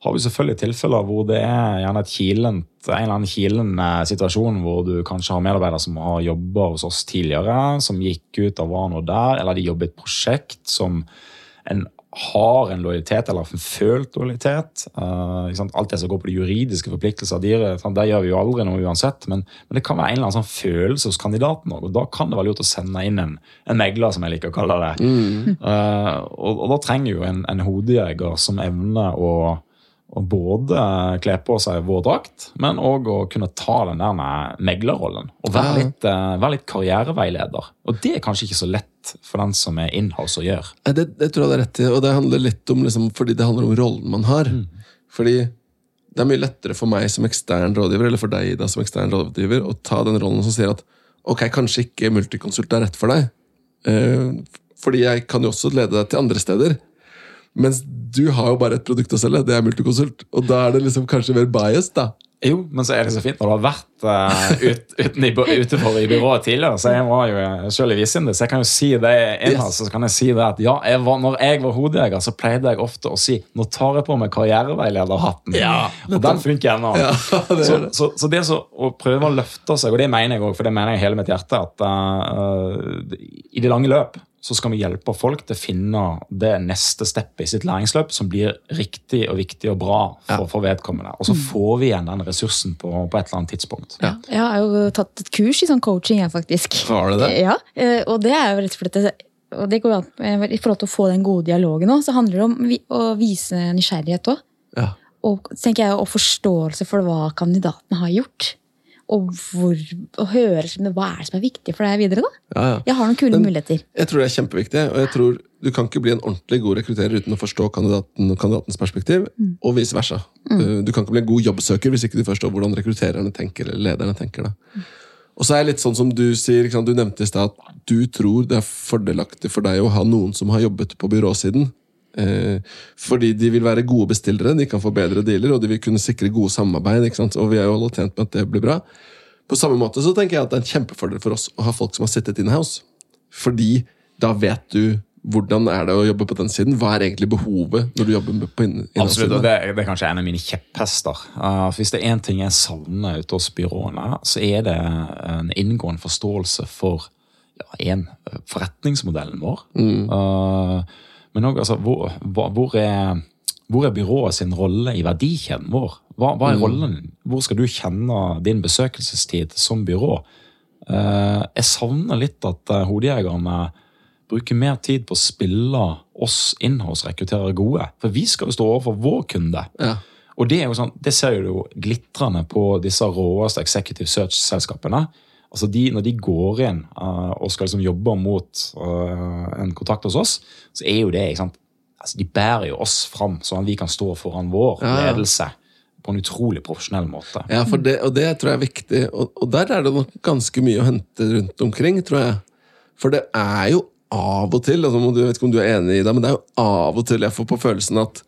Speaker 4: har vi selvfølgelig tilfeller hvor det er gjerne kilent, en eller annen kilende situasjon hvor du kanskje har medarbeidere som har jobba hos oss tidligere, som gikk ut og var noe der, eller de jobber i et prosjekt som en har en lojalitet eller en følt lojalitet. Uh, Alt det som går på de juridiske forpliktelser, de, der gjør vi jo aldri noe uansett. Men, men, det kan være en eller annen sånn følelse hos kandidaten òg, og da kan det være lurt å sende inn en, en megler, som jeg liker å kalle det. Mm. Uh, og, og, da trenger jo en, en hodejeger som evner å å både kle på seg vår drakt, men òg å kunne ta den der meglerrollen. Og være litt, uh, være litt, karriereveileder. Og det er kanskje ikke så lett for den som er inhouse å gjøre.
Speaker 2: Det, det tror jeg det er rett i, og det handler litt om liksom, fordi det handler om rollen man har. Mm. Fordi det er mye lettere for meg som ekstern rådgiver, eller for deg da som ekstern rådgiver, å ta den rollen som sier at ok, kanskje ikke multikonsult er rett for deg. Eh, fordi jeg kan jo også lede deg til andre steder. Mens du har jo bare et produkt å selge, det er multikonsult. Og da er det liksom kanskje mer bias, da.
Speaker 4: Jo, men så er det så fint når du har vært uh, ut, uten i, utenfor i byrået tidligere. Så jeg var jo selv i Visinde, så jeg kan jo si det innhold, så kan jeg si det at ja, jeg var, når jeg var hodejeger, så pleide jeg ofte å si nå tar jeg på meg karriereveilederhatten. Ja, og den funker ennå. Ja, [laughs] det så, det. Så, så, det så, å prøve å løfte seg, og det mener jeg òg, for det mener jeg hele mitt hjerte, at uh, i det lange løp så skal vi hjelpe folk til å finne det neste steppet i sitt læringsløp som blir riktig og viktig og bra for, for vedkommende. Og så mm. får vi igjen den ressursen på, på et eller annet tidspunkt.
Speaker 3: Ja. Jeg har jo tatt et kurs i sånn coaching, jeg, faktisk.
Speaker 2: Har du det?
Speaker 3: Ja, eh, og det er jo rett og slett og det går an, I forhold til å få den gode dialogen også, så handler det om å vise nysgjerrighet òg. Ja. Og tenker jeg, og forståelse for hva kandidatene har gjort og, hvor, og høre hva er det som er viktig for deg videre. da? Ja, ja. Jeg har noen kule Men, muligheter.
Speaker 2: Jeg tror det er kjempeviktig, og jeg tror du kan ikke bli en ordentlig god rekrutterer uten å forstå kandidaten og kandidatens perspektiv, mm. og vice versa. Mm. Du kan ikke bli en god jobbsøker hvis ikke du forstår hvordan rekruttererne tenker, eller lederne tenker. da. Mm. Og så er det litt sånn som Du sier, du nevnte i stad at du tror det er fordelaktig for deg å ha noen som har jobbet på byråsiden. Eh, fordi de vil være gode bestillere, de kan få bedre dealer, og de vil kunne sikre gode samarbeid. Og vi er jo alle tjent med at det blir bra. På samme måte så tenker jeg at det er en kjempefordel for oss å ha folk som har sittet in-house. Fordi da vet du hvordan er det å jobbe på den siden? Hva er egentlig behovet når du jobber på in
Speaker 4: Absolutt, og det, det, er kanskje en av mine kjepphester. Uh, hvis det er én ting jeg savner ute hos byråene, så er det en inngående forståelse for ja, en, forretningsmodellen vår. Mm. Uh, men òg altså, hvor, hvor, er, hvor, er, byrået sin rolle i verdikjeden vår? Hva, hva er rollen din? Hvor skal du kjenne din besøkelsestid som byrå? Uh, jeg savner litt at uh, hodejegerne bruker mer tid på å spille oss inhouse-rekrutterere gode. For vi skal jo stå overfor vår kunde. Ja. Og det, er jo sånn, det ser du jo glitrende på disse råeste executive search-selskapene. Altså de, Når de går inn uh, og skal liksom jobbe mot uh, en kontakt hos oss, så er jo det ikke? Altså, De bærer jo oss fram, sånn at vi kan stå foran vår ja. ledelse på en utrolig profesjonell måte.
Speaker 2: Ja, det, og det tror jeg er viktig. Og, og, der er det nok ganske mye å hente rundt omkring, tror jeg. For det er jo av og til, altså, jeg vet ikke om du er enig i det, men det er jo av og til jeg får på følelsen at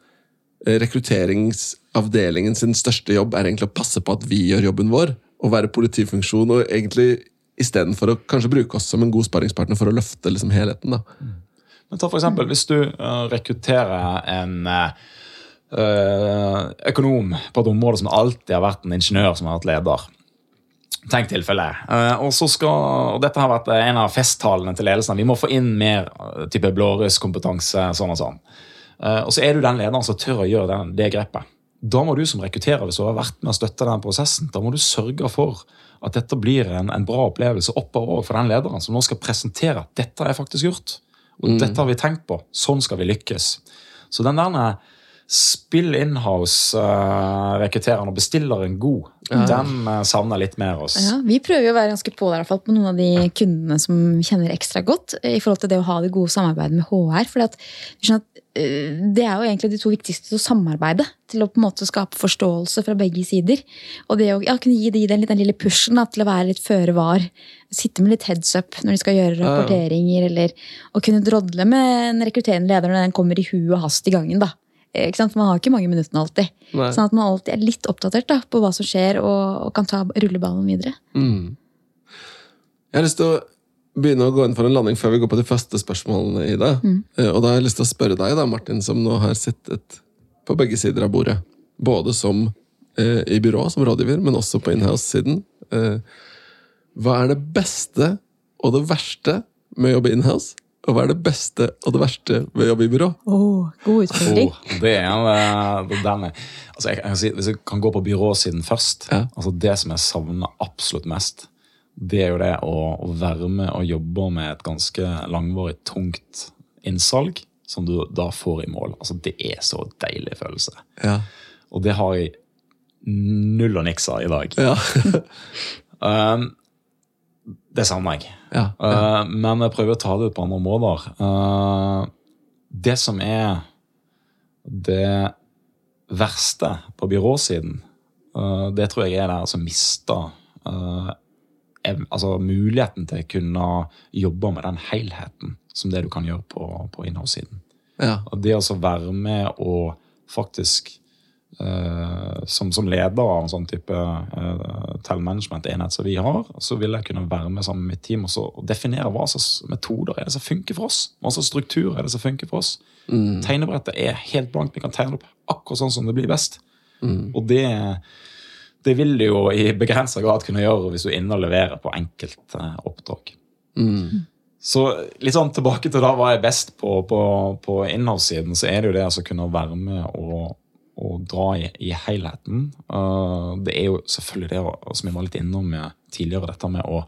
Speaker 2: eh, rekrutteringsavdelingen sin største jobb er egentlig å passe på at vi gjør jobben vår å være politifunksjon, og egentlig istedenfor å kanskje bruke oss som en god sparringspartner for å løfte liksom helheten. da.
Speaker 4: Men ta for eksempel, Hvis du uh, rekrutterer en uh, økonom på et område som alltid har vært en ingeniør som har vært leder. Tenk tilfellet. Uh, og så skal, og Dette har vært en av festtalene til ledelsen. Vi må få inn mer type blårusskompetanse. sånn Og sånn. Og så er du den lederen som tør å gjøre det grepet da må du som rekrutterer, hvis du har vært med å støtte den prosessen, da må du sørge for at dette blir en, en bra opplevelse oppover for den lederen som nå skal presentere at dette er faktisk gjort. Og mm. dette har vi tenkt på. Sånn skal vi lykkes. Så den der spill inhouse, uh, rekruttereren og bestilleren god. Den uh, savner litt mer oss.
Speaker 3: Ja, vi prøver jo å være ganske på der, fall, på noen av de kundene som vi kjenner ekstra godt. i forhold til det å ha det gode samarbeidet med HR. For at, at, uh, det er jo egentlig de to viktigste til å samarbeide. Til å på en måte skape forståelse fra begge sider. Og det å ja, kunne gi dem den, den lille pushen da, til å være litt føre var. Sitte med litt heads up når de skal gjøre rapporteringer. Eller å kunne drodle med en rekrutterende leder når den kommer i huet og hast i gangen. da. Ikke sant? Man har ikke mange minuttene alltid.
Speaker 2: Nei.
Speaker 3: Sånn at man alltid er litt oppdatert da, på hva som skjer, og, og kan ta rulleballen videre.
Speaker 2: Mm. Jeg har lyst til å begynne å gå inn for en landing før vi går på de første spørsmålene. i det. Mm. Og da har jeg lyst til å spørre deg, da, Martin, som nå har sittet på begge sider av bordet. Både som eh, i byrå som rådgiver, men også på inhouse-siden. Eh, hva er det beste og det verste med å jobbe inhouse? Og hva er det beste og det verste ved å jobbe i byrå?
Speaker 3: Oh, god utfordring.
Speaker 4: Oh, det er en, eh, den er, altså jeg, jeg si, Hvis jeg kan gå på byråsiden først
Speaker 2: Ja.
Speaker 4: altså Det som jeg savner absolutt mest, det er jo det å, å være med og jobbe med et ganske langvarig, tungt innsalg som du da får i mål. Altså Det er så deilig følelse.
Speaker 2: Ja.
Speaker 4: Og det har jeg null og niks av i dag.
Speaker 2: Ja. [laughs]
Speaker 4: Um, det savner jeg.
Speaker 2: ja.
Speaker 4: ja. men jeg prøver å ta det ut på andre måter. Uh, det som er det verste på byråsiden, uh, det tror jeg er det som mister altså muligheten til å kunne jobbe med den helheten som det du kan gjøre på, på innholdssiden.
Speaker 2: ja.
Speaker 4: Og det å være med og faktisk eh, som, som leder av en sånn type uh, tell management-enhet som vi har, så vil jeg kunne være med sammen med mitt team og, så, og definere hva slags metoder er det som funker for oss. Hva slags struktur er det som funker for oss. Tegnebrettet er helt blankt. Vi kan tegne opp akkurat sånn som det blir best. Og det, det vil du jo i begrensa grad kunne gjøre hvis du er inne og leverer på enkelte Uh, oppdrag. Så litt sånn tilbake til da hva er best på, på, på innholdssiden, så er det jo det altså å kunne være med og, og dra i, i helheten. Uh, det er jo selvfølgelig det som jeg var litt innom tidligere, dette med å,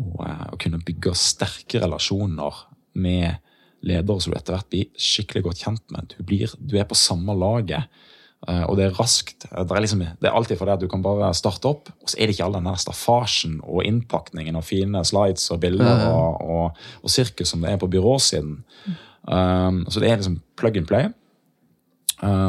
Speaker 4: å, eh, å kunne bygge sterke relasjoner med ledere som du etter hvert blir skikkelig godt kjent med. Du, blir, du er på samme laget. uh, og det er raskt. Det er, liksom, det er alltid fordi at du kan bare starte opp, og så er det ikke all den der staffasjen og innpakningen og fine slides og bilder og, og, og sirkus som det er på byråsiden. Um, så det er liksom plug and play.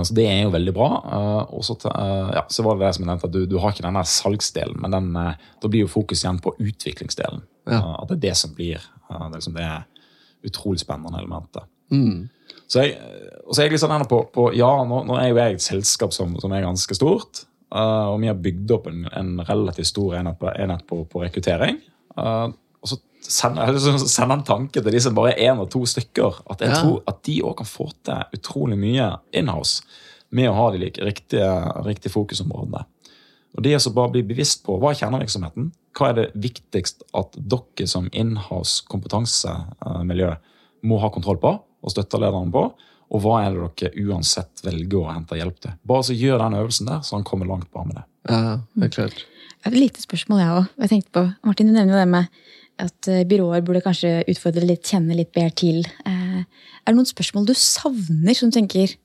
Speaker 4: Uh, så det er jo veldig bra. Uh, og så, uh, ja, så var det det som jeg nevnte, at du, du har ikke den salgsdelen, men den, da blir jo fokus igjen på utviklingsdelen.
Speaker 2: Ja.
Speaker 4: At det er det som blir det, liksom det utrolig spennende elementet.
Speaker 2: Mm.
Speaker 4: Så jeg, og så er jeg litt sånn på, på Ja, nå, nå er jo jeg et selskap som, som er ganske stort. eh, og vi har bygd opp en, en relativt stor enhet på, enhet på, på rekruttering. Eh, og så sender jeg så sender en tanke til de som bare er én og to stykker. At jeg
Speaker 2: Ja.
Speaker 4: tror at de òg kan få til utrolig mye inhouse med å ha de like, riktige, riktige fokusområdene. Og det er så bare å bli bevisst på hva er kjernevirksomheten. Hva er det viktigst at dere som inhouse kompetansemiljø må ha kontroll på og støtte lederen på? Og hva er det dere uansett velger å hente hjelp til? Bare så gjør den øvelsen der, så han kommer langt bare med det.
Speaker 2: ja, helt klart.
Speaker 3: Jeg har et lite spørsmål, jeg òg. Jeg tenkte på, Martin, du nevner jo det med at eh, byråer burde kanskje utfordre litt, kjenne litt bedre til. Eh, Er det noen spørsmål du savner, som du tenker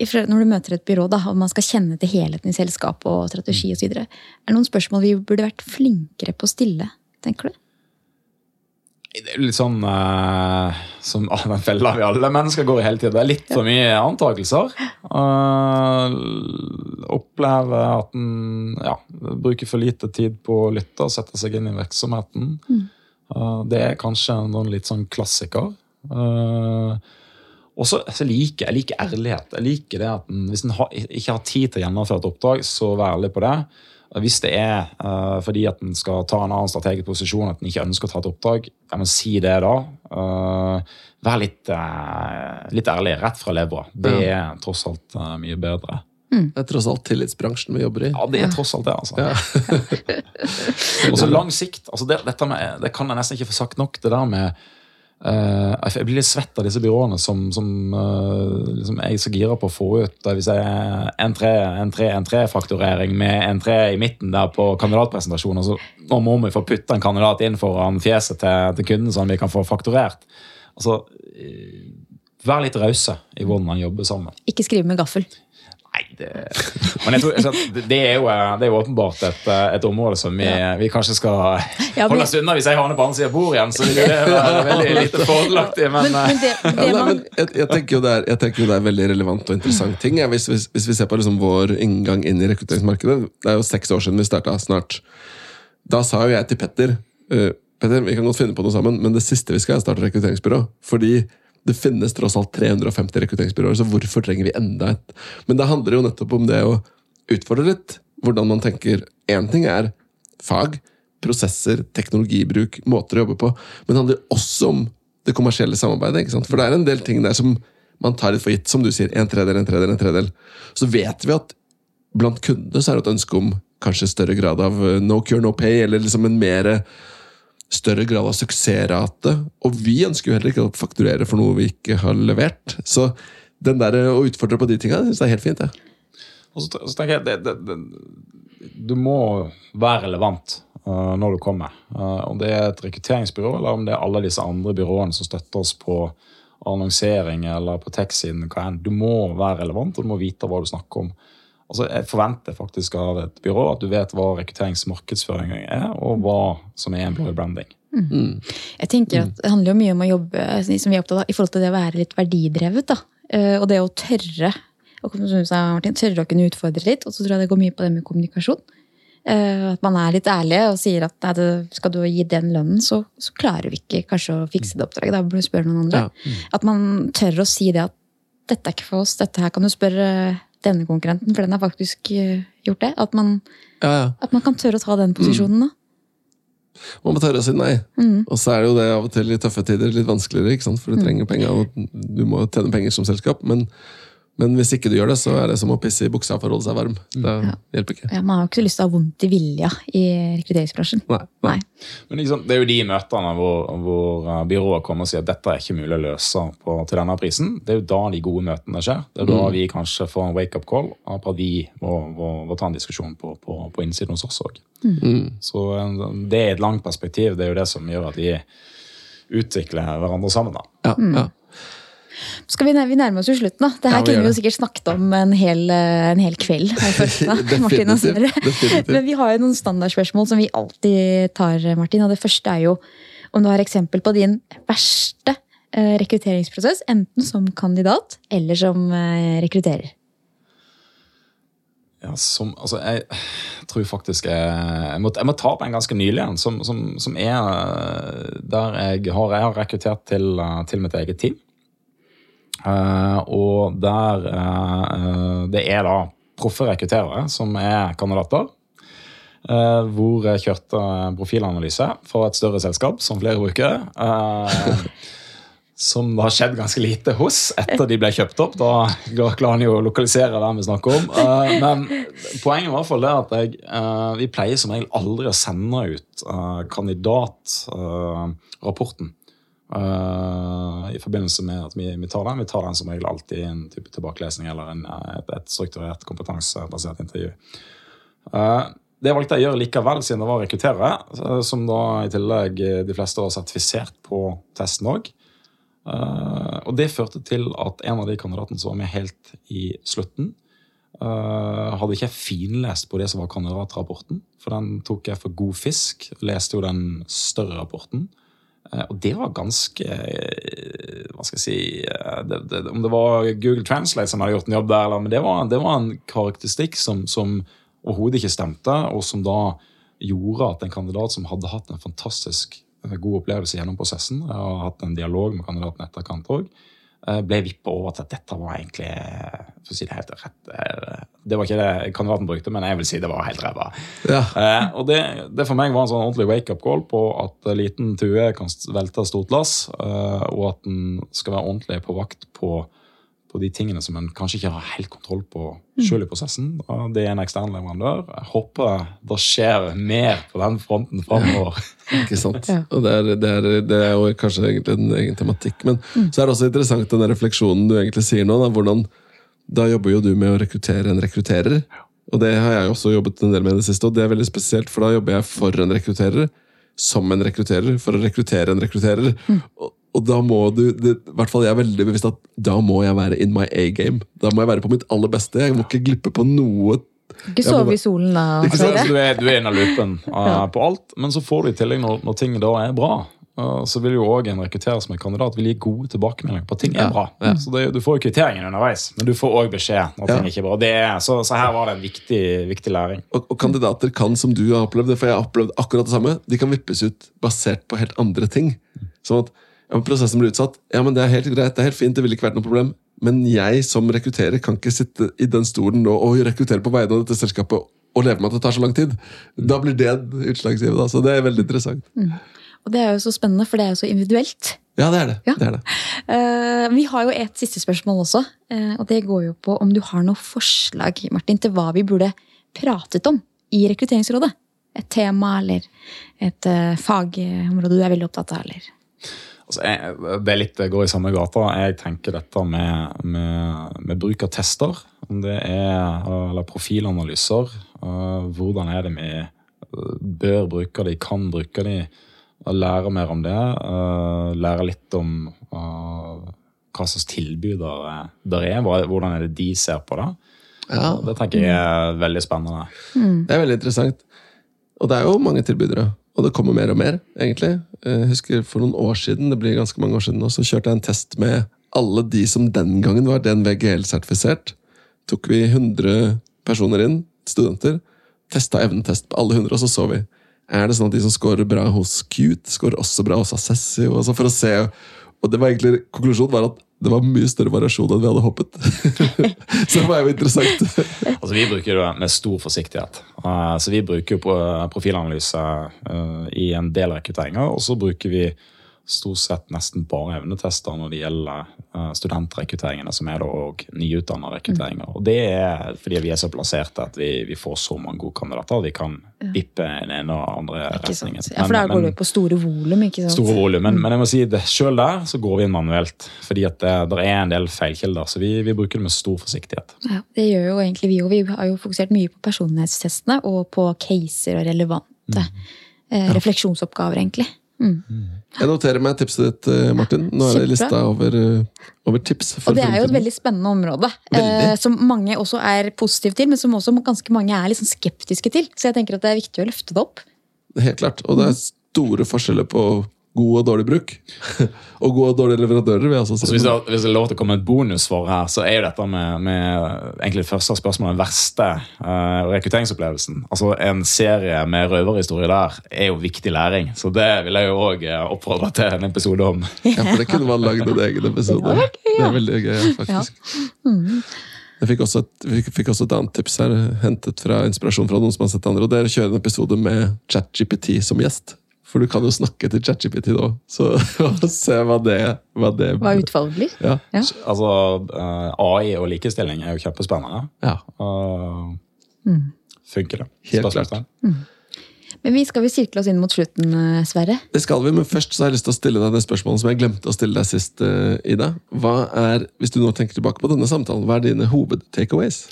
Speaker 3: når du møter et byrå, da, og man skal kjenne til helheten i selskapet og strategi osv. Er det noen spørsmål vi burde vært flinkere på å stille, tenker du?
Speaker 4: Det er jo litt sånn uh, som [laughs] ah, den fella vi alle mennesker går i hele tiden. Det er litt for mye antakelser. Uh, opplever at en ja, bruker for lite tid på å lytte og sette seg inn i virksomheten. Uh, det er kanskje en sånn litt sånn klassiker. Uh, og så så liker jeg liker ærlighet. Jeg liker det at en, Hvis en har, ikke har tid til å gjennomføre et oppdrag, så vær ærlig på det. Hvis det er uh, fordi at en skal ta en annen strategisk posisjon, at en ikke ønsker å ta et oppdrag, ja, men si det da. Uh, vær litt, uh, litt ærlig, rett fra levra. Det er tross alt mye bedre.
Speaker 2: Det er tross alt tillitsbransjen vi jobber i.
Speaker 4: Ja, det er tross alt det, altså.
Speaker 2: Ja. [laughs]
Speaker 4: Og så lang sikt. altså det, dette med, det kan jeg nesten ikke få sagt nok. Det der med eh, Jeg blir litt svett av disse byråene som, som uh, liksom jeg er så gira på å få ut. Vil si N3, N3, N3-fakturering med N3 i midten der på kandidatpresentasjoner. Så nå må vi få putta en kandidat inn foran fjeset til, til kunden, sånn vi kan få fakturert. Altså, eh, være litt rause i hvordan man jobber sammen.
Speaker 3: Ikke skrive med gaffel.
Speaker 4: Nei, det Men jeg tror, altså, det- er jo, det er jo åpenbart et, et område som vi, vi kanskje skal
Speaker 3: Ja, men-
Speaker 4: holde oss unna. Hvis jeg havner på andre siden av bordet igjen, så vil det være veldig lite fordelaktig. Men,
Speaker 3: Men, men det,
Speaker 2: Ja, nei, men jeg, jeg, tenker jo det er, jeg tenker jo det er veldig relevant og interessant ting. Ja, hvis, hvis, hvis vi ser på liksom vår inngang inn i rekrutteringsmarkedet Det er jo seks år siden vi starta snart. Da sa jo jeg til Petter uh, Petter, vi kan godt finne på noe sammen, men det siste vi skal, er å starte rekrutteringsbyrå. Fordi det finnes tross alt 350 rekrutteringsbyråer, så hvorfor trenger vi enda et? Men det handler jo nettopp om det å utfordre litt. Hvordan man tenker. Én ting er fag, prosesser, teknologibruk, måter å jobbe på. Men det handler også om det kommersielle samarbeidet. ikke sant? For det er en del ting der som man tar litt for gitt. Som du sier, en tredel, en tredel, en tredel. Så vet vi at blant kundene så er det et ønske om kanskje større grad av eh, no cure, no pay, eller liksom en mer større grad av suksessrate. Og vi ønsker jo heller ikke å fakturere for noe vi ikke har levert. Så den der å utfordre på de tinga, syns jeg er helt fint. Ja.
Speaker 4: Og så, tenker jeg det, det, det, Du må være relevant uh, når du kommer. Uh, om det er et rekrutteringsbyrå, eller om det er alle disse andre byråene som støtter oss på annonsering eller på tech-siden. Du må være relevant, og du må vite hva du snakker om. Altså, Jeg forventer faktisk av et byrå at du vet hva rekrutteringsmarkedsføring er, og hva som er employer branding.
Speaker 3: Jeg tenker at Det handler jo mye om å jobbe som vi er opptatt av, i forhold til det å være litt verdidrevet. da. Eh, Og det å tørre og som sa, Martin, tørre å kunne utfordre litt. Og så tror jeg det går mye på det med kommunikasjon. Eh, At man er litt ærlig og sier at nei, skal du gi den lønnen, så, så klarer vi ikke kanskje å fikse det oppdraget. Da bør du spørre noen andre. At man tør å si det at dette er ikke for oss, dette her kan du spørre denne konkurrenten, for den har faktisk eh, gjort det. At man,
Speaker 2: Ja, ja.
Speaker 3: at man kan tørre å ta den posisjonen. da.
Speaker 2: Man må tørre å si nei. Og så er det jo det av og til i tøffe tider litt vanskeligere, ikke sant? for du trenger penger, og du må tjene penger som selskap. Men, men hvis ikke du gjør det, så er det som å pisse i buksa for å holde seg varm. Det hjelper ikke.
Speaker 3: Ja, man har jo ikke så lyst til å ha vondt i vilja i rekrutteringsbransjen.
Speaker 2: Nei, nei.
Speaker 4: Men liksom, Det er jo de møtene hvor, hvor eh, byrået kommer og sier at dette er ikke mulig å løse på, til denne prisen. Det er jo da de gode møtene skjer. Det er da vi kanskje får en wake-up call på at vi må, må, må ta en diskusjon på, på, på innsiden hos oss òg. Så eh, det er et langt perspektiv. Det er jo det som gjør at vi utvikler hverandre sammen. da.
Speaker 2: Ja, ja.
Speaker 3: Skal vi, vi nærmer oss jo slutten, da. Det her
Speaker 2: Ja,
Speaker 3: kunne vi jo sikkert snakket om en hel, eh, en hel kveld. [laughs]
Speaker 2: Definitivt, definitivt.
Speaker 3: Men vi har jo noen standardspørsmål som vi alltid tar, Martin. Og det første er jo om du har eksempel på din verste eh, rekrutteringsprosess, enten som kandidat eller som eh, rekrutterer.
Speaker 4: Ja, som, altså, jeg tror faktisk jeg, jeg, må, jeg må ta på en ganske nylig en, som, som, som er der jeg har, jeg har rekruttert til, til mitt eget team. Eh, og der eh, Det er da proffe rekrutterere som er kandidater. Uh, hvor jeg kjørte profilanalyse for et større selskap som flere bruker. Uh, som det har skjedd ganske lite hos etter de ble kjøpt opp. Da klarer han jo å lokalisere hvem vi snakker om. Uh, men poenget i hvert fall er at jeg, vi pleier som regel aldri å sende ut uh, i forbindelse med at vi, vi tar den. Vi tar den som regel alltid i en type tilbakelesning eller en, eh, et, et strukturert kompetansebasert intervju. Uh, det valgte jeg å gjøre likevel, siden det var rekrutterere, eh, som da i tillegg eh, de fleste var sertifisert på testen òg. og det førte til at en av de kandidatene som var med helt i slutten, eh, hadde ikke jeg finlest på det som var kandidatrapporten, for den tok jeg for god fisk. Leste jo den større rapporten. Eh, Og det var ganske eh, Hva skal jeg si eh, det, det, Om det var Google Translate som hadde gjort en jobb der, eller, men det var, det var en karakteristikk som, som overhodet ikke stemte, og som da gjorde at en kandidat som hadde hatt en fantastisk god opplevelse gjennom prosessen, og hatt en dialog med kandidaten etterkant òg, ble vippa over til at dette var egentlig eh, for å si Det helt rett eh, Det var ikke det kandidaten brukte, men jeg vil si det var helt ræva.
Speaker 2: Ja.
Speaker 4: Eh, og det, det for meg var en sånn ordentlig wake-up call på at eh, liten tue kan velte stort lass, eh, og at en skal være ordentlig på vakt på, på de tingene som en kanskje ikke har helt kontroll på selv i prosessen. Det er en ekstern leverandør. Jeg håper det skjer mer på den fronten framover. [laughs]
Speaker 2: Ikke sant? Og det er, det, er, det er jo kanskje egentlig en egen tematikk. Men så er det også interessant den refleksjonen du egentlig sier nå. Da, hvordan, da jobber jo du med å rekruttere en rekrutterer. Og det har jeg også jobbet en del med i det siste, og det er veldig spesielt, for da jobber jeg for en rekrutterer. Som en rekrutterer, for å rekruttere en rekrutterer. Og, Og da må du, det, i hvert fall jeg er veldig bevisst at da må jeg være in my A-game. Da må jeg være på mitt aller beste. Jeg må ikke glippe på noe.
Speaker 3: Ikke sove i solen da.
Speaker 2: Ikke
Speaker 4: Så du er, du er inne i loopen uh, på alt, men så får du i tillegg når, når ting da er bra. uh, så vil jo også en rekrutterer som en kandidat vil gi gode tilbakemeldinger på at ting er
Speaker 2: Ja,
Speaker 4: bra.
Speaker 2: ja.
Speaker 4: Så det, du får jo kvitteringen underveis, men du får òg beskjed når ting
Speaker 2: Ja.
Speaker 4: ikke er bra. Det er, så, så her var det en viktig, viktig læring.
Speaker 2: Og, og kandidater kan, som du har opplevd, det, for jeg har opplevd akkurat det samme, de kan vippes ut basert på helt andre ting. Sånn at men prosessen blir utsatt. Ja, men det er helt greit, det er helt fint, det ville ikke vært noe problem. Men jeg som rekrutterer kan ikke sitte i den stolen nå og rekruttere på vegne av dette selskapet og leve med at det tar så lang tid. Da blir det utslagsgivende. Så det er veldig interessant.
Speaker 3: Og det er jo så spennende, for det er jo så individuelt.
Speaker 2: Ja, det er det.
Speaker 3: Ja.
Speaker 2: det, er det.
Speaker 3: Uh, vi har jo et siste spørsmål også, Uh, og det går jo på om du har noe forslag Martin, til hva vi burde pratet om i Rekrutteringsrådet. Et tema eller et uh, fagområde du er veldig opptatt av. eller...
Speaker 4: Altså, jeg, det er litt går i samme gata. Jeg tenker dette med, med, med bruk av tester. Om det er eller profilanalyser. uh, hvordan er det vi bør bruke de, kan bruke de. og Lære mer om det. uh, lære litt om uh, hva slags tilbydere der er. Hvordan er det de ser på det.
Speaker 2: Ja,
Speaker 4: Det tenker jeg er veldig spennende.
Speaker 2: det er veldig interessant. Og det er jo mange tilbydere. Og det kommer mer og mer, egentlig. Jeg husker For noen år siden det blir ganske mange år siden nå, så kjørte jeg en test med alle de som den gangen var DNV GL-sertifisert. Tok vi 100 personer inn, studenter, testa evnetest på alle 100, og så så vi. Er det sånn at de som scorer bra hos Qt, scorer også bra hos Assessio? Og så for å se, og det var egentlig, Konklusjonen var at det var mye større variasjon enn vi hadde håpet. [laughs] så det var jo interessant. [laughs]
Speaker 4: Altså, Vi bruker det med stor forsiktighet. Uh, så Vi bruker jo profilanalyse uh, i en del rekrutteringer, og så bruker vi stort sett nesten bare evnetester når det gjelder uh, studentrekrutteringene, som er da òg nyutdannede rekrutteringer. Og det er fordi vi er så plasserte at vi, vi får så mange gode kandidater vi kan vippe den ene og andre retningen.
Speaker 3: Ja, for da går det på store volum, ikke sant?
Speaker 4: Store volum, men, men jeg må si det, selv der så går vi inn manuelt. Fordi at det, det er en del feilkilder, så vi, vi bruker det med stor forsiktighet.
Speaker 3: Ja, det gjør jo egentlig vi òg. Vi har jo fokusert mye på personlighetstestene og på caser og relevante eh, refleksjonsoppgaver, egentlig. Mm.
Speaker 2: Jeg noterer meg tipset ditt, eh, Martin. Nå er det lista over, eh, over tips.
Speaker 3: Og det er jo et veldig spennende område,
Speaker 2: Veldig.
Speaker 3: eh, som mange også er positive til, men som også ganske mange er sånn skeptiske til. Så jeg tenker at det er viktig å løfte det opp.
Speaker 2: Helt klart. Og det er store forskjeller på god og dårlig bruk. [laughs] og gode og dårlige leverandører, vil jeg også si.
Speaker 4: Altså, hvis, det, hvis det er lov til å komme med et bonussvar her, så er jo dette med, med egentlig det første spørsmålet den verste uh, rekrutteringsopplevelsen. Altså En serie med røverhistorie der er jo viktig læring. Så det vil jeg jo òg oppfordre til en episode om. [laughs]
Speaker 2: Ja, for det kunne man lagd en egen episode. Det er veldig gøy, faktisk. Jeg fikk også, et, vi fikk også et annet tips her, hentet fra inspirasjon fra noen som har sett andre. og Det er å kjøre en episode med ChatGPT som gjest. For du kan jo snakke til ChatGPT nå, så [laughs] og se hva det, hva det
Speaker 3: Hva utfallet blir.
Speaker 2: Ja.
Speaker 3: Ja.
Speaker 4: Altså eh, AI og likestilling er jo kjempespennende.
Speaker 2: ja.
Speaker 4: Uh, Funker det?
Speaker 2: Helt
Speaker 4: Spørsmålstegn.
Speaker 3: Men vi skal vi sirkle oss inn mot slutten, eh, Sverre.
Speaker 2: Det skal vi, men først så har jeg lyst til å stille deg det spørsmålet som jeg glemte å stille deg sist, eh, Ida. Hva er, Hvis du nå tenker tilbake på denne samtalen, hva er dine hoved-takeaways?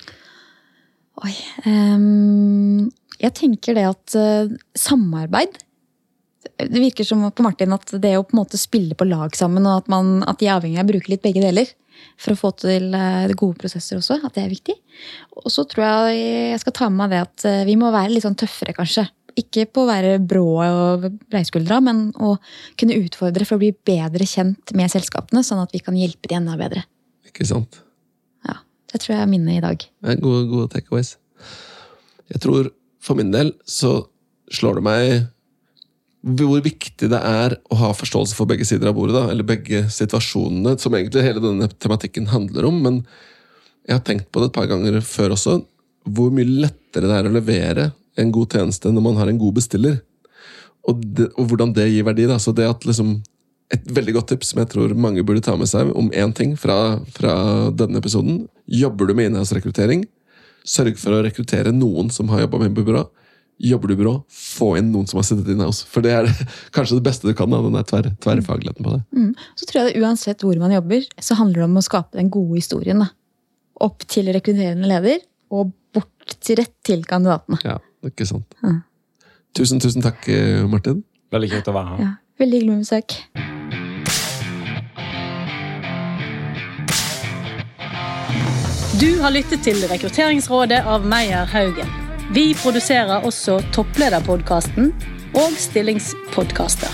Speaker 3: Oi. um, jeg tenker det at uh, samarbeid Det virker som på Martin at det å på en måte spille på lag sammen, og at, man, at de er avhengig av å bruke litt begge deler for å få til eh, gode prosesser også, at det er viktig. Og så tror jeg jeg skal ta med meg det at eh, vi må være litt sånn tøffere, kanskje. Ikke på å være brå og breiskuldra, men å kunne utfordre for å bli bedre kjent med selskapene, sånn at vi kan hjelpe de enda bedre.
Speaker 2: Ikke sant?
Speaker 3: Ja, Det tror jeg er minnet i dag.
Speaker 2: Gode, gode takeaways. Jeg tror for min del så slår det meg hvor viktig det er å ha forståelse for begge sider av bordet. da, Eller begge situasjonene, som egentlig hele denne tematikken handler om. Men jeg har tenkt på det et par ganger før også. Hvor mye lettere det er å levere en god tjeneste når man har en god bestiller. Og, det, og hvordan det gir verdi. da, så det at liksom et veldig godt tips som jeg tror mange burde ta med seg om én ting fra, fra denne episoden. Jobber du med innholdsrekruttering, sørg for å rekruttere noen som har jobba med byrå. Jobber du i byrå, få inn noen som har sittet inne også For det er [laughs] kanskje det beste du kan. da, den tver, tverrfagligheten på det.
Speaker 3: Mm. Så tror jeg det uansett hvor man jobber, så handler det om å skape den gode historien. da. Opp til rekrutterende leder, og bort til rett til kandidatene.
Speaker 2: Ja, det er ikke sant.
Speaker 3: Ja.
Speaker 2: Tusen, tusen takk, eh, Martin.
Speaker 4: Veldig kjekt å være her.
Speaker 3: Ja, veldig hyggelig med besøk.
Speaker 1: Du har lyttet til Rekrutteringsrådet av Meyer Haugen. Vi produserer også Topplederpodkasten og Stillingspodkaster.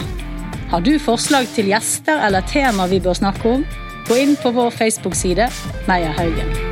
Speaker 1: Har du forslag til gjester eller tema vi bør snakke om? Gå inn på vår Facebook-side Meyer Haugen.